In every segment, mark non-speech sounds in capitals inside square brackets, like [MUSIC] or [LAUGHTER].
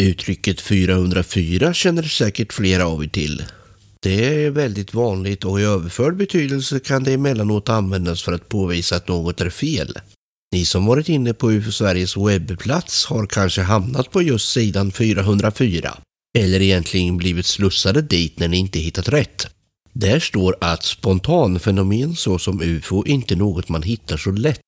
Uttrycket 404 känner säkert flera av er till. Det är väldigt vanligt och i överförd betydelse kan det emellanåt användas för att påvisa att något är fel. Ni som varit inne på UFO Sveriges webbplats har kanske hamnat på just sidan 404 eller egentligen blivit slussade dit när ni inte hittat rätt. Där står att spontanfenomen såsom UFO inte är något man hittar så lätt.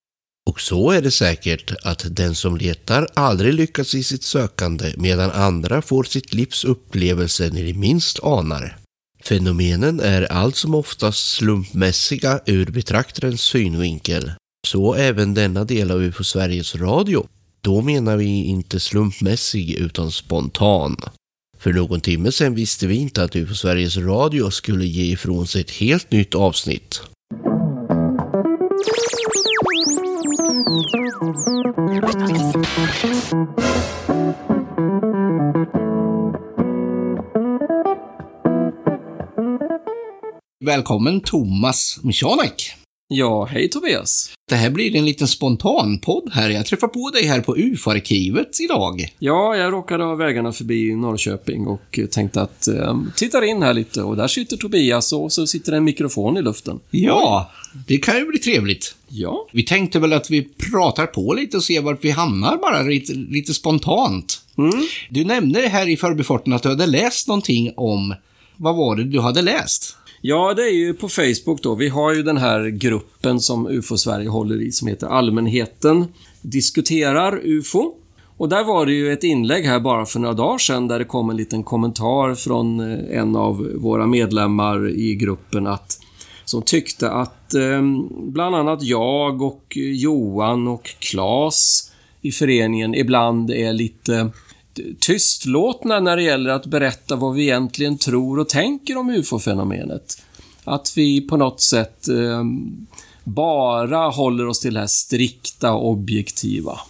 Och så är det säkert att den som letar aldrig lyckas i sitt sökande medan andra får sitt livs upplevelse när de minst anar. Fenomenen är allt som oftast slumpmässiga ur betraktarens synvinkel. Så även denna del av UFO Sveriges Radio. Då menar vi inte slumpmässig utan spontan. För någon timme sedan visste vi inte att UFO Sveriges Radio skulle ge ifrån sig ett helt nytt avsnitt. Välkommen Thomas Michanek. Ja, hej Tobias. Det här blir en liten spontanpodd här. Jag träffar på dig här på UFO-arkivet idag. Ja, jag råkade ha vägarna förbi Norrköping och tänkte att eh, tittar in här lite och där sitter Tobias och så sitter en mikrofon i luften. Ja, det kan ju bli trevligt. Ja, Vi tänkte väl att vi pratar på lite och ser vart vi hamnar bara lite, lite spontant. mm. Du nämnde här i förbifarten att du hade läst någonting om, vad var det du hade läst? Ja det är ju på Facebook då. Vi har ju den här gruppen som UFO-Sverige håller i som heter Allmänheten diskuterar UFO. Och där var det ju ett inlägg här bara för några dagar sedan där det kom en liten kommentar från eh, en av våra medlemmar i gruppen att som tyckte att eh, bland annat jag och Johan och Klas i föreningen ibland är lite tystlåtna när det gäller att berätta vad vi egentligen tror och tänker om UFO-fenomenet. Att vi på något sätt eh, bara håller oss till det här strikta objektiva.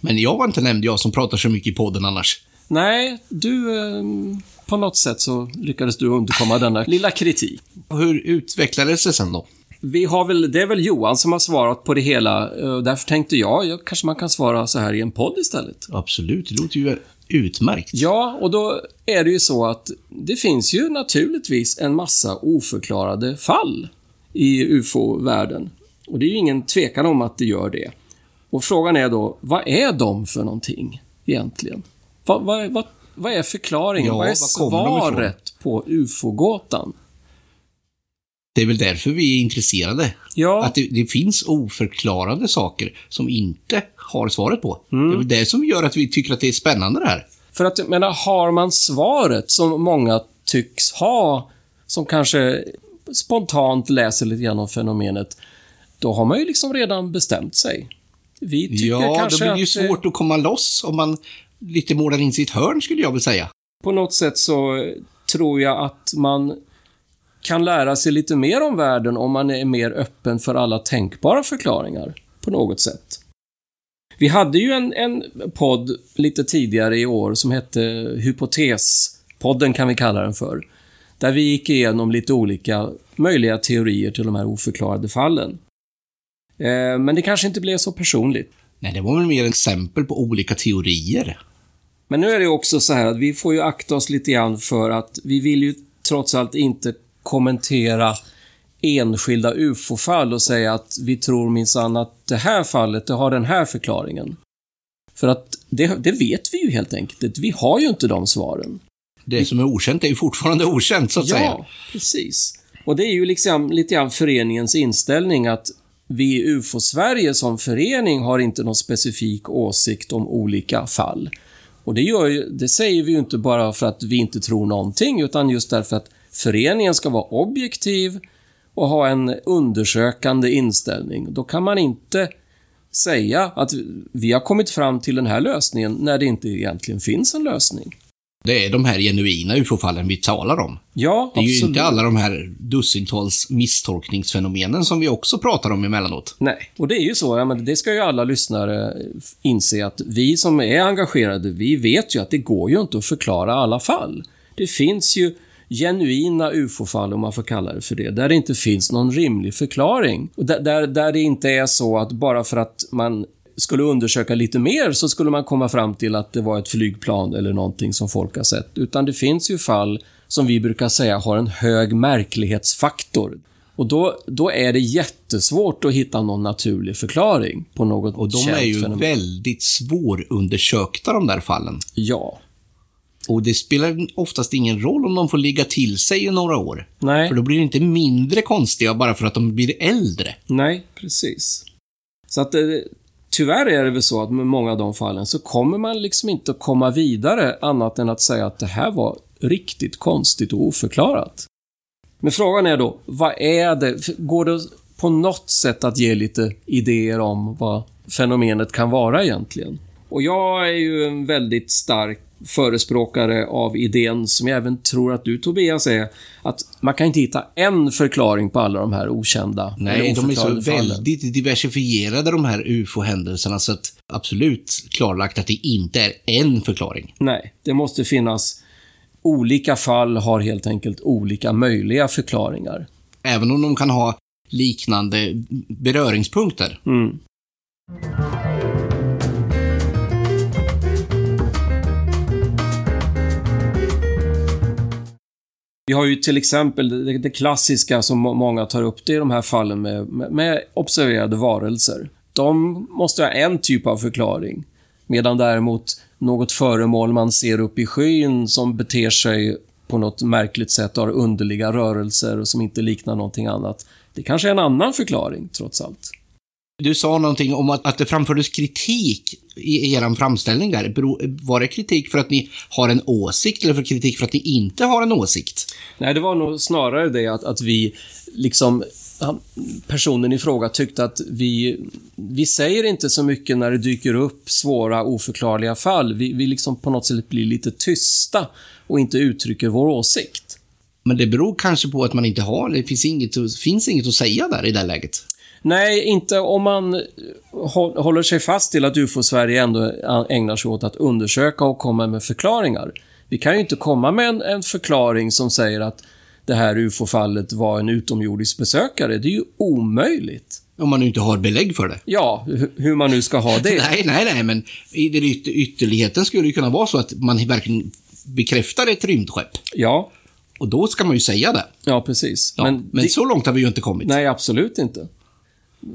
Men jag var inte nämnd, jag som pratar så mycket i podden annars. Nej, du... Eh, på något sätt så lyckades du undkomma denna lilla kritik. Hur utvecklades det sen då? Vi har väl, det är väl Johan som har svarat på det hela. eh, Därför tänkte jag, ja, kanske man kan svara så här i en podd istället. Absolut, det låter ju utmärkt. Ja, och då är det ju så att det finns ju naturligtvis en massa oförklarade fall i UFO-världen. Och det är ju ingen tvekan om att det gör det. Och frågan är då, vad är de för någonting egentligen? Vad, vad, vad, vad är förklaringen? Ja, vad är svaret på UFO-gåtan? Det är väl därför vi är intresserade. Ja, Att det, det finns oförklarade saker som inte har svaret på. Det är väl det som gör att vi tycker att det är spännande det här. För att, jag menar, har man svaret som många tycks ha, som kanske spontant läser lite grann om fenomenet, då har man ju liksom redan bestämt sig. Vi tycker Ja, då kanske blir det ju att eh, svårt att komma loss om man lite målar in sitt hörn, skulle jag vilja säga. på något sätt så tror jag att man kan lära sig lite mer om världen om man är mer öppen för alla tänkbara förklaringar, på något sätt. Vi hade ju en, en podd lite tidigare i år som hette Hypotespodden kan vi kalla den för. Där vi gick igenom lite olika möjliga teorier till de här oförklarade fallen. Eh, Men det kanske inte blev så personligt. Nej, det var väl mer exempel på olika teorier. Men nu är det också så här att vi får ju akta oss lite grann för att vi vill ju trots allt inte kommentera enskilda UFO-fall och säga att vi tror minsann att det här fallet, det har den här förklaringen. För att det, det vet vi ju helt enkelt. Vi har ju inte de svaren. Det som är okänt är ju fortfarande okänt, så att säga. Ja, precis. Och det är ju liksom lite grann föreningens inställning att vi i UFO-Sverige som förening har inte någon specifik åsikt om olika fall. Och det, gör ju, det säger vi ju inte bara för att vi inte tror någonting, utan just därför att föreningen ska vara objektiv och ha en undersökande inställning. Då kan man inte säga att vi har kommit fram till den här lösningen när det inte egentligen finns en lösning. Det är de här genuina ufo-fallen vi talar om. Ja, Det är ju absolut. inte alla de här dussintals misstolkningsfenomenen som vi också pratar om emellanåt. Nej, och det är ju så. Ja, men det ska ju alla lyssnare inse att vi som är engagerade, vi vet ju att det går ju inte att förklara alla fall. Det finns ju genuina ufo-fall, om man får kalla det för det, där det inte finns någon rimlig förklaring. Där, där, där det inte är så att bara för att man skulle undersöka lite mer så skulle man komma fram till att det var ett flygplan eller någonting som folk har sett. Utan det finns ju fall som vi brukar säga har en hög märklighetsfaktor. Och då, då är det jättesvårt att hitta någon naturlig förklaring på något Och de är ju fenomen. väldigt svårundersökta de där fallen. Ja. Och det spelar oftast ingen roll om de får ligga till sig i några år. Nej. För då blir det inte mindre konstiga bara för att de blir äldre. Nej, precis. Så att det, tyvärr är det väl så att med många av de fallen så kommer man liksom inte att komma vidare annat än att säga att det här var riktigt konstigt och oförklarat. Men frågan är då, vad är det? Går det på något sätt att ge lite idéer om vad fenomenet kan vara egentligen? Och jag är ju en väldigt stark förespråkare av idén, som jag även tror att du Tobias är, att man kan inte hitta en förklaring på alla de här okända Nej, de är så fallen. väldigt diversifierade de här ufo-händelserna så att absolut klarlagt att det inte är en förklaring. Nej, det måste finnas olika fall har helt enkelt olika möjliga förklaringar. Även om de kan ha liknande beröringspunkter. Mm. Vi har ju till exempel det, det klassiska som många tar upp, det är de här fallen med, med, med observerade varelser. De måste ha en typ av förklaring. Medan däremot något föremål man ser upp i skyn som beter sig på något märkligt sätt och har underliga rörelser och som inte liknar någonting annat. Det kanske är en annan förklaring, trots allt. Du sa någonting om att, att det framfördes kritik i er framställning där. Var det kritik för att ni har en åsikt eller för kritik för att ni inte har en åsikt? Nej, det var nog snarare det att, att vi, liksom, han, personen i fråga tyckte att vi, vi säger inte så mycket när det dyker upp svåra, oförklarliga fall. Vi, vi liksom på något sätt blir lite tysta och inte uttrycker vår åsikt. Men det beror kanske på att man inte har, det finns inget, finns inget att säga där i det här läget. Nej, inte om man hå- håller sig fast till att UFO-Sverige ändå ägnar sig åt att undersöka och komma med förklaringar. Vi kan ju inte komma med en, en förklaring som säger att det här UFO-fallet var en utomjordisk besökare. Det är ju omöjligt. Om man nu inte har belägg för det. Ja, hu- hur man nu ska ha det. [LAUGHS] Nej, nej, nej, men i den yt- ytterligheten skulle det kunna vara så att man verkligen bekräftar ett rymdskepp. Ja, Och då ska man ju säga det. ja precis. Ja, men det, så långt har vi ju inte kommit. Nej, absolut inte.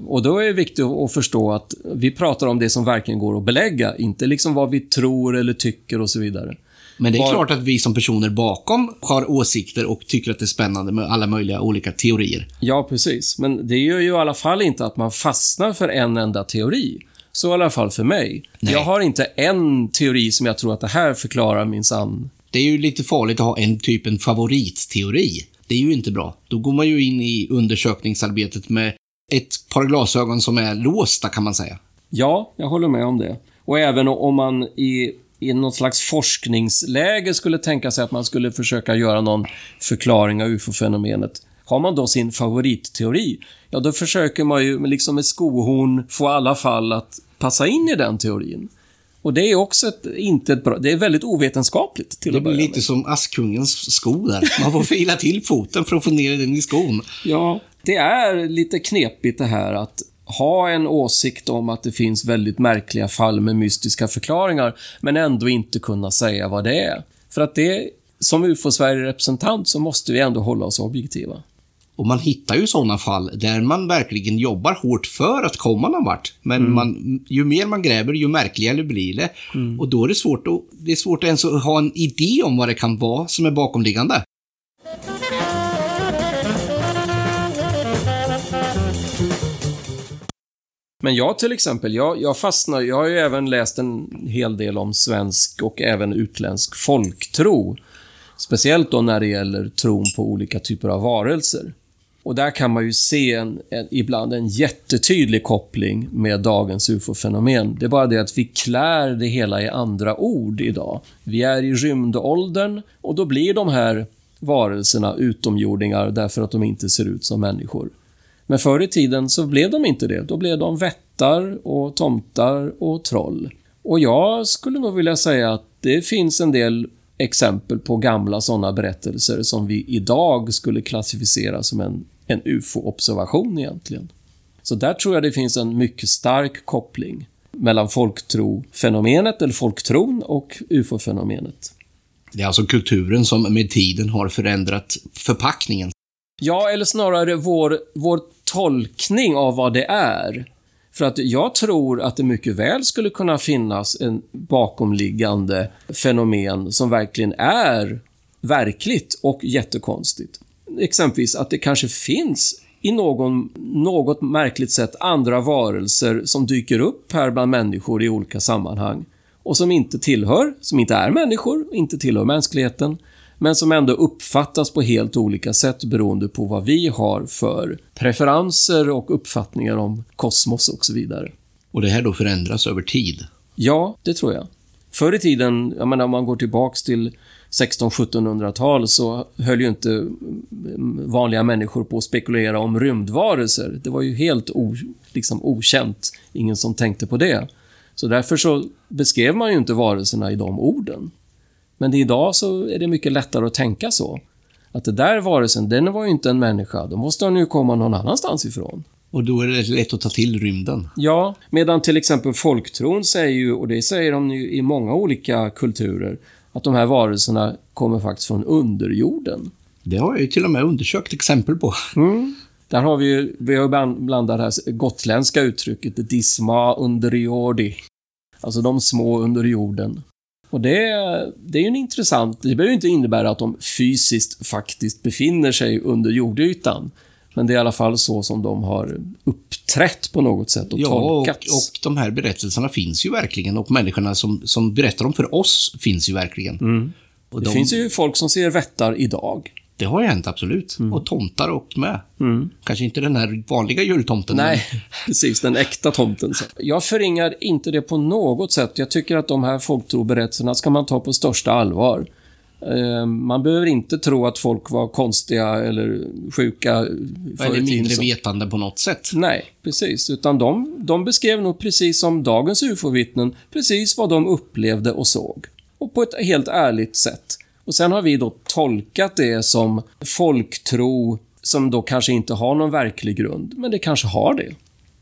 Och då är det viktigt att förstå att vi pratar om det som verkligen går att belägga, inte liksom vad vi tror eller tycker och så vidare. Men det är Var- klart att vi som personer bakom har åsikter och tycker att det är spännande med alla möjliga olika teorier. Ja, precis. Men det gör ju i alla fall inte att man fastnar för en enda teori. Så i alla fall för mig. Nej. Jag har inte en teori som jag tror att det här förklarar minsann. Det är ju lite farligt att ha en typ en favoritteori. Det är ju inte bra. Då går man ju in i undersökningsarbetet med ett par glasögon som är låsta kan man säga. Ja, jag håller med om det. Och även om man i, i något slags forskningsläge skulle tänka sig att man skulle försöka göra någon förklaring av ufo-fenomenet. Har man då sin favoritteori, ja då försöker man ju liksom med skohorn få alla fall att passa in i den teorin. Och det är också ett, inte ett bra, det är väldigt ovetenskapligt till Det blir lite med. som Askungens sko där. Man får fila till foten för att få ner den i skon. Ja, det är lite knepigt det här att ha en åsikt om att det finns väldigt märkliga fall med mystiska förklaringar, men ändå inte kunna säga vad det är. För att det, som UFO-Sverige-representant så måste vi ändå hålla oss objektiva. Och man hittar ju sådana fall där man verkligen jobbar hårt för att komma någon vart. Men man, ju mer man gräver, ju märkligare blir det. Och då är det svårt att, det är svårt att ens ha en idé om vad det kan vara som är bakomliggande. Men jag till exempel, jag, jag fastnar, jag har ju även läst en hel del om svensk och även utländsk folktro. Speciellt då när det gäller tron på olika typer av varelser. Och där kan man ju se en, en, ibland en jättetydlig koppling med dagens ufo-fenomen. Det är bara det att vi klär det hela i andra ord idag. Vi är i rymdåldern och då blir de här varelserna utomjordingar därför att de inte ser ut som människor. Men förr i tiden så blev de inte det. Då blev de vättar och tomtar och troll. Och jag skulle nog vilja säga att det finns en del exempel på gamla sådana berättelser som vi idag skulle klassificera som en, en UFO-observation egentligen. Så där tror jag det finns en mycket stark koppling. mellan folktrofenomenet, eller folktron, och ufo-fenomenet. Det är alltså kulturen som med tiden har förändrat förpackningen. Ja, eller snarare vår, vår tolkning av vad det är. För att jag tror att det mycket väl skulle kunna finnas en bakomliggande fenomen som verkligen är verkligt och jättekonstigt. Exempelvis att det kanske finns i någon, något märkligt sätt andra varelser som dyker upp här bland människor i olika sammanhang och som inte tillhör, som inte är människor, inte tillhör mänskligheten, men som ändå uppfattas på helt olika sätt beroende på vad vi har för preferenser och uppfattningar om kosmos och så vidare. Och det här då förändras över tid? Ja, det tror jag. Förr i tiden, jag menar om man går tillbaks till 1600-1700-tal så höll ju inte vanliga människor på att spekulera om rymdvarelser. Det var ju helt o, liksom okänt. Ingen som tänkte på det. Så därför så beskrev man ju inte varelserna i de orden. Men idag så är det mycket lättare att tänka så. Att det där varelsen, den var ju inte en människa. Då måste den ju komma någon annanstans ifrån. Och då är det lätt att ta till rymden. Ja, medan till exempel folktron säger ju, och det säger de ju i många olika kulturer, att de här varelserna kommer faktiskt från underjorden. Det har jag ju till och med undersökt exempel på. Mm. Där har vi ju, vi har blandat det här gotländska uttrycket disma underjordi. Alltså de små under jorden. Och det, det är ju en intressant, det behöver ju inte innebära att de fysiskt faktiskt befinner sig under jordytan. Men det är i alla fall så som de har uppträtt på något sätt och ja, tolkats. Och, och de här berättelserna finns ju verkligen och människorna som, som berättar dem för oss finns ju verkligen. Mm. Det de, finns ju folk som ser vättar idag. Det har ju hänt, absolut. Mm. Och tomtar och med. Kanske inte den här vanliga jultomten. Nej, [LAUGHS] precis. Den äkta tomten. Jag förringar inte det på något sätt. Jag tycker att de här folktroberättelserna ska man ta på största allvar. Eh, Man behöver inte tro att folk var konstiga eller sjuka förr eller mindre vetande på något sätt. Nej, precis. Utan de, de beskrev nog precis som dagens ufo-vittnen, precis vad de upplevde och såg. Och på ett helt ärligt sätt. Och sen har vi då tolkat det som folktro som då kanske inte har någon verklig grund, men det kanske har det.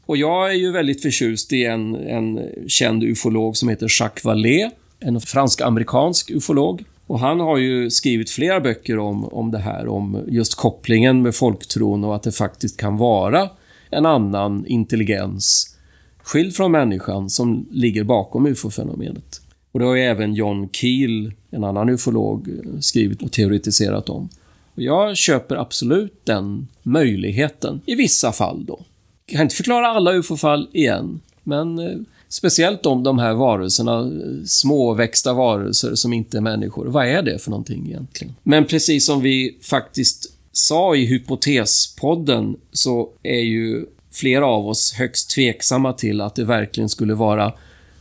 Och jag är ju väldigt förtjust i en, en känd ufolog som heter Jacques Vallée, en fransk-amerikansk ufolog. Och han har ju skrivit flera böcker om, om det här, om just kopplingen med folktron och att det faktiskt kan vara en annan intelligens skild från människan som ligger bakom ufo-fenomenet. Och det har ju även John Keel, en annan ufolog, skrivit och teoretiserat om. Och jag köper absolut den möjligheten, i vissa fall då. Jag kan inte förklara alla ufo-fall igen, men eh, speciellt om de här varelserna, eh, småväxta varelser som inte är människor. Vad är det för någonting egentligen? Men precis som vi faktiskt sa i Hypotespodden så är ju flera av oss högst tveksamma till att det verkligen skulle vara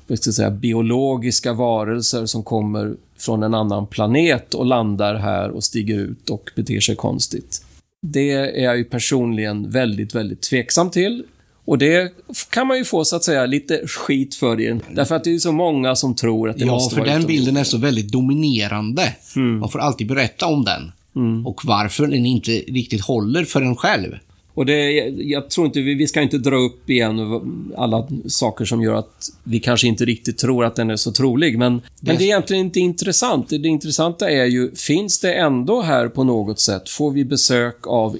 jag ska säga, biologiska varelser som kommer från en annan planet och landar här och stiger ut och beter sig konstigt. Det är jag ju personligen väldigt, väldigt tveksam till. Och det kan man ju få, så att säga, lite skit för det. Därför att det är så många som tror att det Ja, måste för vara den utomjordingar. bilden är så väldigt dominerande. Mm. Man får alltid berätta om den. Och varför den inte riktigt håller för en själv. Och det, jag tror inte, vi ska inte dra upp igen alla saker som gör att vi kanske inte riktigt tror att den är så trolig. Men, men det är egentligen inte intressant. Det intressanta är ju, finns det ändå här på något sätt, får vi besök av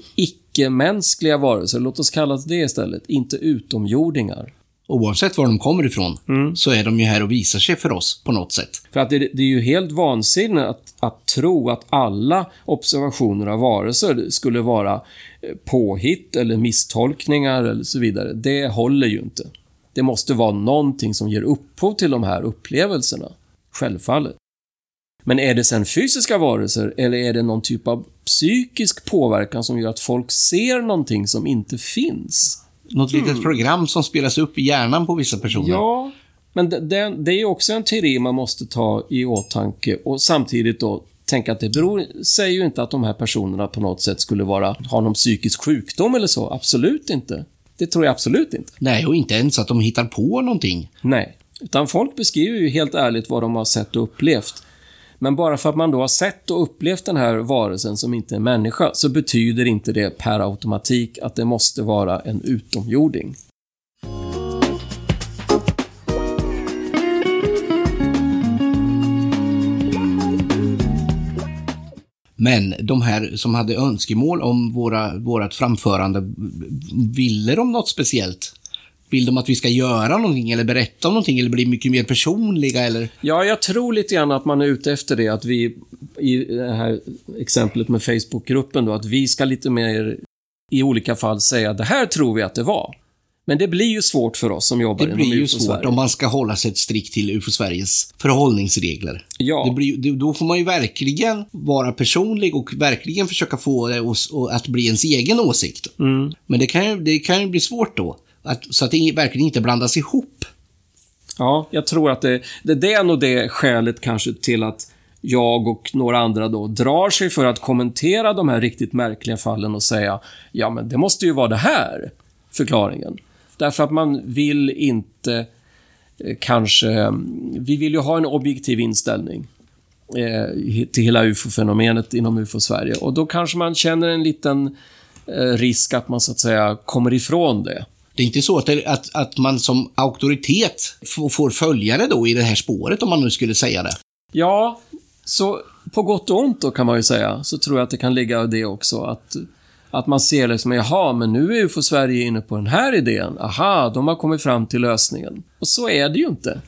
icke-mänskliga varelser? Låt oss kalla det istället, inte utomjordingar. Oavsett var de kommer ifrån, Mm. så är de ju här och visar sig för oss på något sätt. För att det, det är ju helt vansinnigt att, att tro att alla observationer av varelser skulle vara eh, påhitt eller misstolkningar eller så vidare. Det håller ju inte. Det måste vara någonting som ger upphov till de här upplevelserna. Självfallet. Men är det sen fysiska varelser eller är det någon typ av psykisk påverkan som gör att folk ser någonting som inte finns? Något litet program som spelas upp i hjärnan på vissa personer. Mm. Ja, men det, det, det är också en teori man måste ta i åtanke och samtidigt då tänka att det beror, säger ju inte att de här personerna på något sätt skulle vara, ha någon psykisk sjukdom eller så. Absolut inte. Det tror jag absolut inte. Nej, och inte ens att de hittar på någonting. Nej. Utan folk beskriver ju helt ärligt vad de har sett och upplevt. Men bara för att man då har sett och upplevt den här varelsen som inte är människa så betyder inte det per automatik att det måste vara en utomjording. Men de här som hade önskemål om våra, vårat framförande, ville de något speciellt? Vill de att vi ska göra någonting eller berätta om någonting eller bli mycket mer personliga eller? Ja, jag tror lite grann att man är ute efter det. Att vi, i det här exemplet med Facebookgruppen då, att vi ska lite mer i olika fall säga det här tror vi att det var. Men det blir ju svårt för oss som jobbar Det inom blir ju UFO svårt Sverige. om man ska hålla sig strikt till UFO Sveriges förhållningsregler. Ja. Det blir, det, då får man ju verkligen vara personlig och verkligen försöka få det att bli ens egen åsikt. Mm. Men det kan, ju, det kan ju bli svårt då. Att, så att det verkligen inte blandas ihop. Ja, jag tror att det, det, det är nog det skälet kanske till att jag och några andra då drar sig för att kommentera de här riktigt märkliga fallen och säga ja, men det måste ju vara det här förklaringen. Därför att man vill inte eh, kanske... Mm, vi vill ju ha en objektiv inställning eh, till hela ufo-fenomenet inom ufo-Sverige och då kanske man känner en liten eh, risk att man så att säga kommer ifrån det. Det är inte så att, det, att, att man som auktoritet får, får följare då i det här spåret, om man nu skulle säga det. Ja, så på gott och ont då kan man ju säga, så tror jag att det kan ligga i det också. Att, att man ser liksom, jaha, men nu är UFO Sverige inne på den här idén. Aha, de har kommit fram till lösningen. Och så är det ju inte.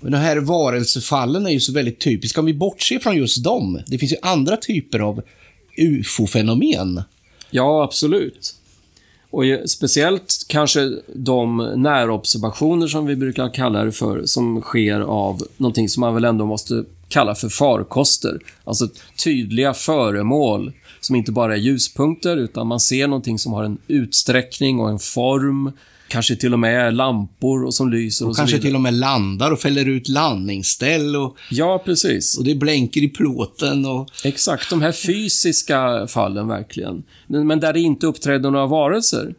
Men de här varelsefallen är ju så väldigt typiska. Om vi bortser från just dem, det finns ju andra typer av ufo-fenomen. Ja, absolut. Och speciellt kanske de närobservationer som vi brukar kalla det för, som sker av någonting som man väl ändå måste kalla för farkoster. Alltså tydliga föremål som inte bara är ljuspunkter, utan man ser någonting som har en utsträckning och en form. Kanske till och med lampor och som lyser och, Och kanske till och med landar och fäller ut landningsställ och, Ja, precis. och det blänker i plåten och... Exakt, de här fysiska fallen verkligen. Men där det inte uppträder några varelser.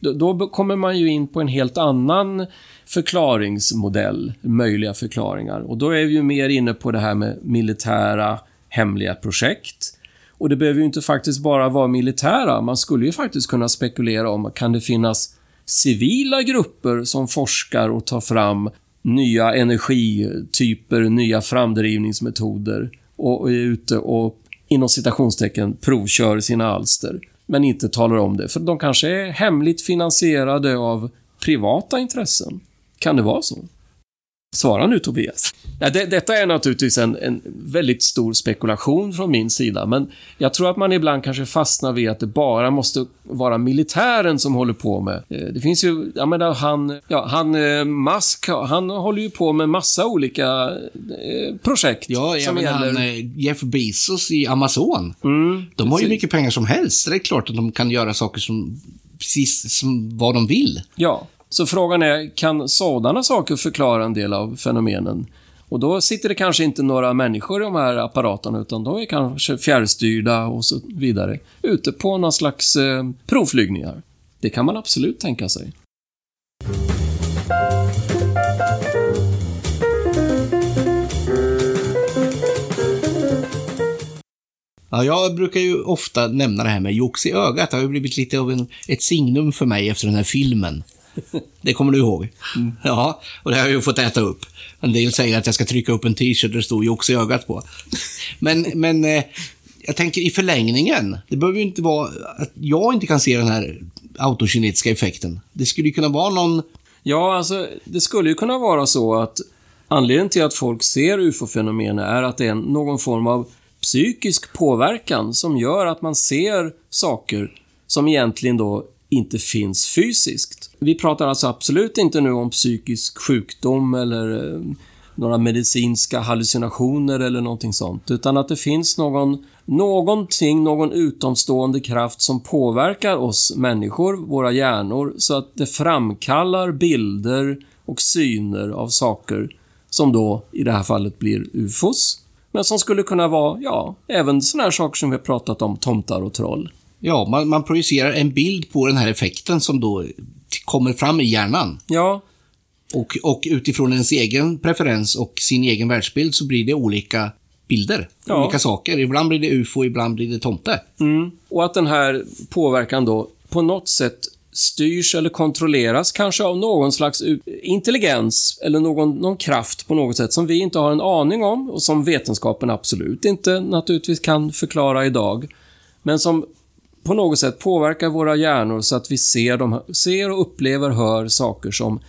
Då, då kommer man ju in på en helt annan förklaringsmodell, möjliga förklaringar. Och då är vi ju mer inne på det här med militära hemliga projekt. Och det behöver ju inte faktiskt bara vara militära. Man skulle ju faktiskt kunna spekulera om, kan det finnas civila grupper som forskar och tar fram nya energityper, nya framdrivningsmetoder och är ute och inom citationstecken provkör sina alster, men inte talar om det. För de kanske är hemligt finansierade av privata intressen. Kan det vara så? Svara nu Tobias. Ja, det, detta är naturligtvis en, en väldigt stor spekulation från min sida, men jag tror att man ibland kanske fastnar vid att det bara måste vara militären som håller på med. Eh, Det finns ju, jag menar han, ja, han eh, Musk, han håller ju på med massa olika eh, projekt Ja, som gäller... han Jeff Bezos i Amazon. Mm, De har ju precis. mycket pengar som helst. Det är klart att de kan göra saker som precis som vad de vill. Ja, så frågan är, kan sådana saker förklara en del av fenomenen? Och då sitter det kanske inte några människor i de här apparaterna, utan de är kanske fjärrstyrda och så vidare, ute på någon slags eh, provflygningar. Det kan man absolut tänka sig. Ja, jag brukar ju ofta nämna det här med jox i ögat. Det har ju blivit lite av en, ett signum för mig efter den här filmen. Det kommer du ihåg? Ja, och det har jag ju fått äta upp. En del säger att jag ska trycka upp en t-shirt där det står jox i ögat på. Men, men eh, jag tänker i förlängningen, det behöver ju inte vara att jag inte kan se den här autokinetiska effekten. Det skulle ju kunna vara någon Ja, alltså, det skulle ju kunna vara så att anledningen till att folk ser ufo-fenomen är att det är någon form av psykisk påverkan som gör att man ser saker som egentligen då inte finns fysiskt. Vi pratar alltså absolut inte nu om psykisk sjukdom eller eh, några medicinska hallucinationer eller någonting sånt, utan att det finns någon, någonting, någon utomstående kraft som påverkar oss människor, våra hjärnor, så att det framkallar bilder och syner av saker som då i det här fallet blir ufos, men som skulle kunna vara, ja, även såna här saker som vi har pratat om, tomtar och troll. Ja, man, man projicerar en bild på den här effekten som då kommer fram i hjärnan. Ja, Och, och utifrån ens egen preferens och sin egen världsbild så blir det olika bilder. Ja. Olika saker. Ibland blir det ufo, ibland blir det tomte. Mm. Och att den här påverkan då på något sätt styrs eller kontrolleras kanske av någon slags intelligens eller någon, någon kraft på något sätt som vi inte har en aning om och som vetenskapen absolut inte naturligtvis kan förklara idag. Men som på något sätt påverkar våra hjärnor så att vi ser, de, ser och upplever, hör saker som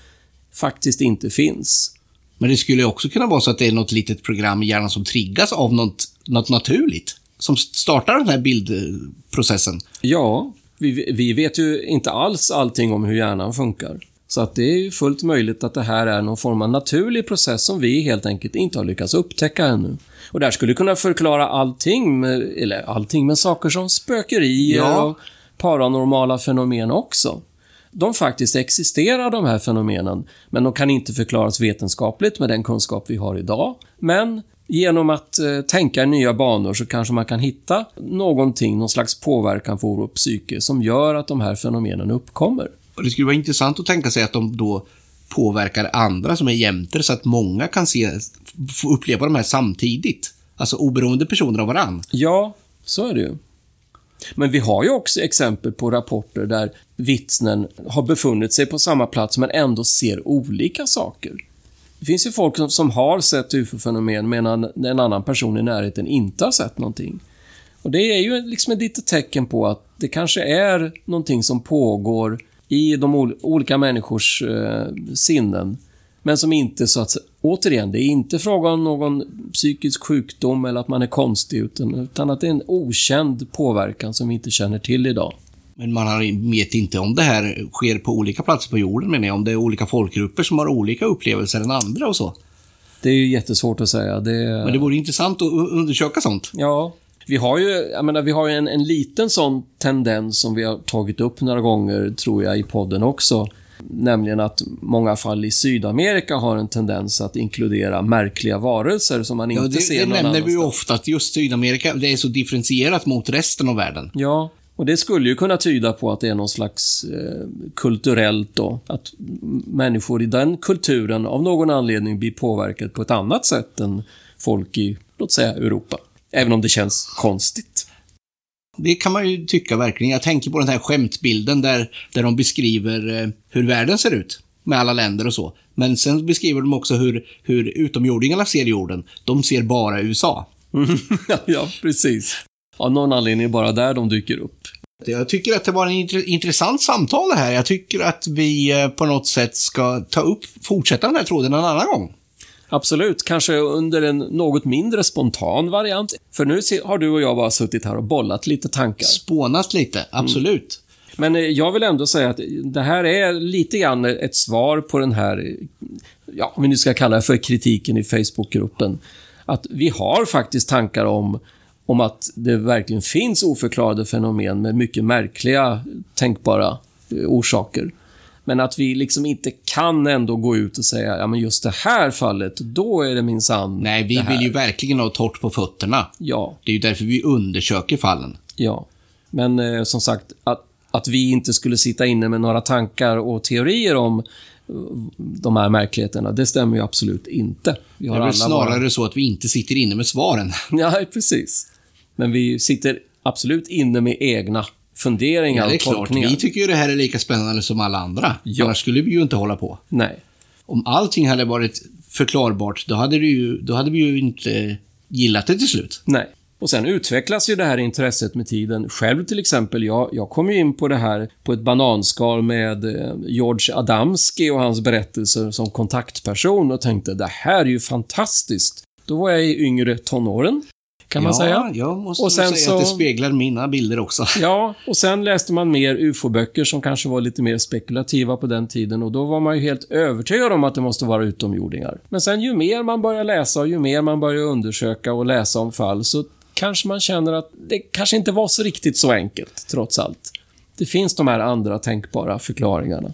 faktiskt inte finns. Men det skulle också kunna vara så att det är något litet program i hjärnan som triggas av något, något naturligt. Som startar den här bildprocessen. Ja, vi, vi vet ju inte alls allting om hur hjärnan funkar. Så att det är ju fullt möjligt att det här är någon form av naturlig process som vi helt enkelt inte har lyckats upptäcka ännu. Och där skulle kunna förklara allting, med, eller allting, med saker som spökerier ja. och paranormala fenomen också. De faktiskt existerar, de här fenomenen, men de kan inte förklaras vetenskapligt med den kunskap vi har idag. Men genom att eh, tänka i nya banor så kanske man kan hitta någonting, någon slags påverkan på vår psyke som gör att de här fenomenen uppkommer. Och det skulle vara intressant att tänka sig att de då påverkar andra som är jämter så att många kan se, få uppleva de här samtidigt. Alltså oberoende personer av varann. Ja, så är det ju. Men vi har ju också exempel på rapporter där vittnen har befunnit sig på samma plats men ändå ser olika saker. Det finns ju folk som, som har sett ufo-fenomen medan en annan person i närheten inte har sett någonting. Och det är ju liksom ett litet tecken på att det kanske är någonting som pågår i de olika människors eh, sinnen. Men som inte så att återigen, det är inte fråga om någon psykisk sjukdom eller att man är konstig, utan, utan att det är en okänd påverkan som vi inte känner till idag. Men man vet inte om det här sker på olika platser på jorden, menar jag. Om det är olika folkgrupper som har olika upplevelser än andra och så. Det är ju jättesvårt att säga. Det... Men det vore intressant att undersöka sånt. Ja. Vi har ju, jag menar, vi har ju en, en liten sån tendens som vi har tagit upp några gånger, tror jag, i podden också. Nämligen att många fall i Sydamerika har en tendens att inkludera märkliga varelser som man inte ja, det, ser någon annanstans. Det nämner vi ju ofta, att just Sydamerika, det är så differentierat mot resten av världen. Ja, och det skulle ju kunna tyda på att det är någon slags eh, kulturellt då, att människor i den kulturen av någon anledning blir påverkade på ett annat sätt än folk i, låt säga, Europa. Även om det känns konstigt. Det kan man ju tycka verkligen. Jag tänker på den här skämtbilden där, där de beskriver eh, hur världen ser ut. Med alla länder och så. Men sen beskriver de också hur, hur utomjordingarna ser jorden. De ser bara USA. [LAUGHS] ja, precis. Av någon anledning är det bara där de dyker upp. Jag tycker att det var en intressant samtal det här. Jag tycker att vi eh, på något sätt ska ta upp, fortsätta den här tråden en annan gång. Absolut, kanske under en något mindre spontan variant. För nu har du och jag bara suttit här och bollat lite tankar. Spånat lite, absolut. Mm. Men eh, jag vill ändå säga att det här är lite grann ett svar på den här, ja, om vi nu ska kalla det för kritiken i Facebookgruppen. Att vi har faktiskt tankar om om att det verkligen finns oförklarade fenomen med mycket märkliga tänkbara eh, orsaker. Men att vi liksom inte kan ändå gå ut och säga, ja men just det här fallet, då är det minsann Nej, vi vill ju verkligen ha torrt på fötterna. Ja. Det är ju därför vi undersöker fallen. Ja. Men eh, som sagt, att, att vi inte skulle sitta inne med några tankar och teorier om eh, de här märkligheterna, det stämmer ju absolut inte. Vi har det är väl snarare våra... så att vi inte sitter inne med svaren. [LAUGHS] Ja, precis. Men vi sitter absolut inne med egna funderingar ja, det är klart. Vi tycker ju det här är lika spännande som alla andra. Ja. Annars skulle vi ju inte hålla på. Nej. Om allting hade varit förklarbart, då hade, det ju, då hade vi ju inte gillat det till slut. Nej. Och sen utvecklas ju det här intresset med tiden. Själv till exempel, jag, jag kom ju in på det här på ett bananskal med eh, George Adamski och hans berättelser som kontaktperson och tänkte det här är ju fantastiskt. Då var jag i yngre tonåren kan ja, man säga. jag måste och sen säga så, att det speglar mina bilder också. [LAUGHS] Ja, och sen läste man mer ufo-böcker som kanske var lite mer spekulativa på den tiden och då var man ju helt övertygad om att det måste vara utomjordingar. Men sen ju mer man börjar läsa och ju mer man börjar undersöka och läsa om fall så kanske man känner att det kanske inte var så riktigt så enkelt, trots allt. Det finns de här andra tänkbara förklaringarna.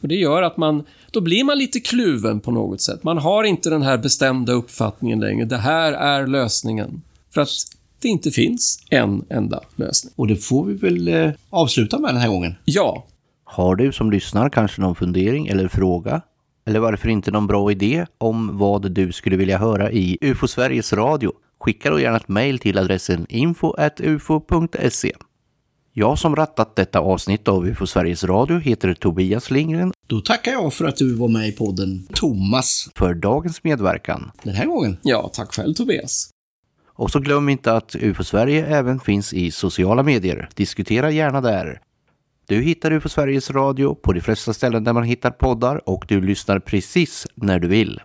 Och det gör att man, då blir man lite kluven på något sätt. Man har inte den här bestämda uppfattningen längre. Det här är lösningen. För att det inte finns en enda lösning. Och det får vi väl eh, avsluta med den här gången. Ja. Har du som lyssnar kanske någon fundering eller fråga? Eller varför inte någon bra idé om vad du skulle vilja höra i UFO Sveriges Radio? Skicka då gärna ett mejl till adressen info.ufo.se. Jag som rattat detta avsnitt av UFO Sveriges Radio heter Tobias Lindgren Då tackar jag för att du var med i podden Thomas för dagens medverkan. den här gången. Ja, tack själv Tobias. Och så glöm inte att UFO Sverige även finns i sociala medier. Diskutera gärna där. Du hittar UFO Sveriges Radio på de flesta ställen där man hittar poddar och du lyssnar precis när du vill.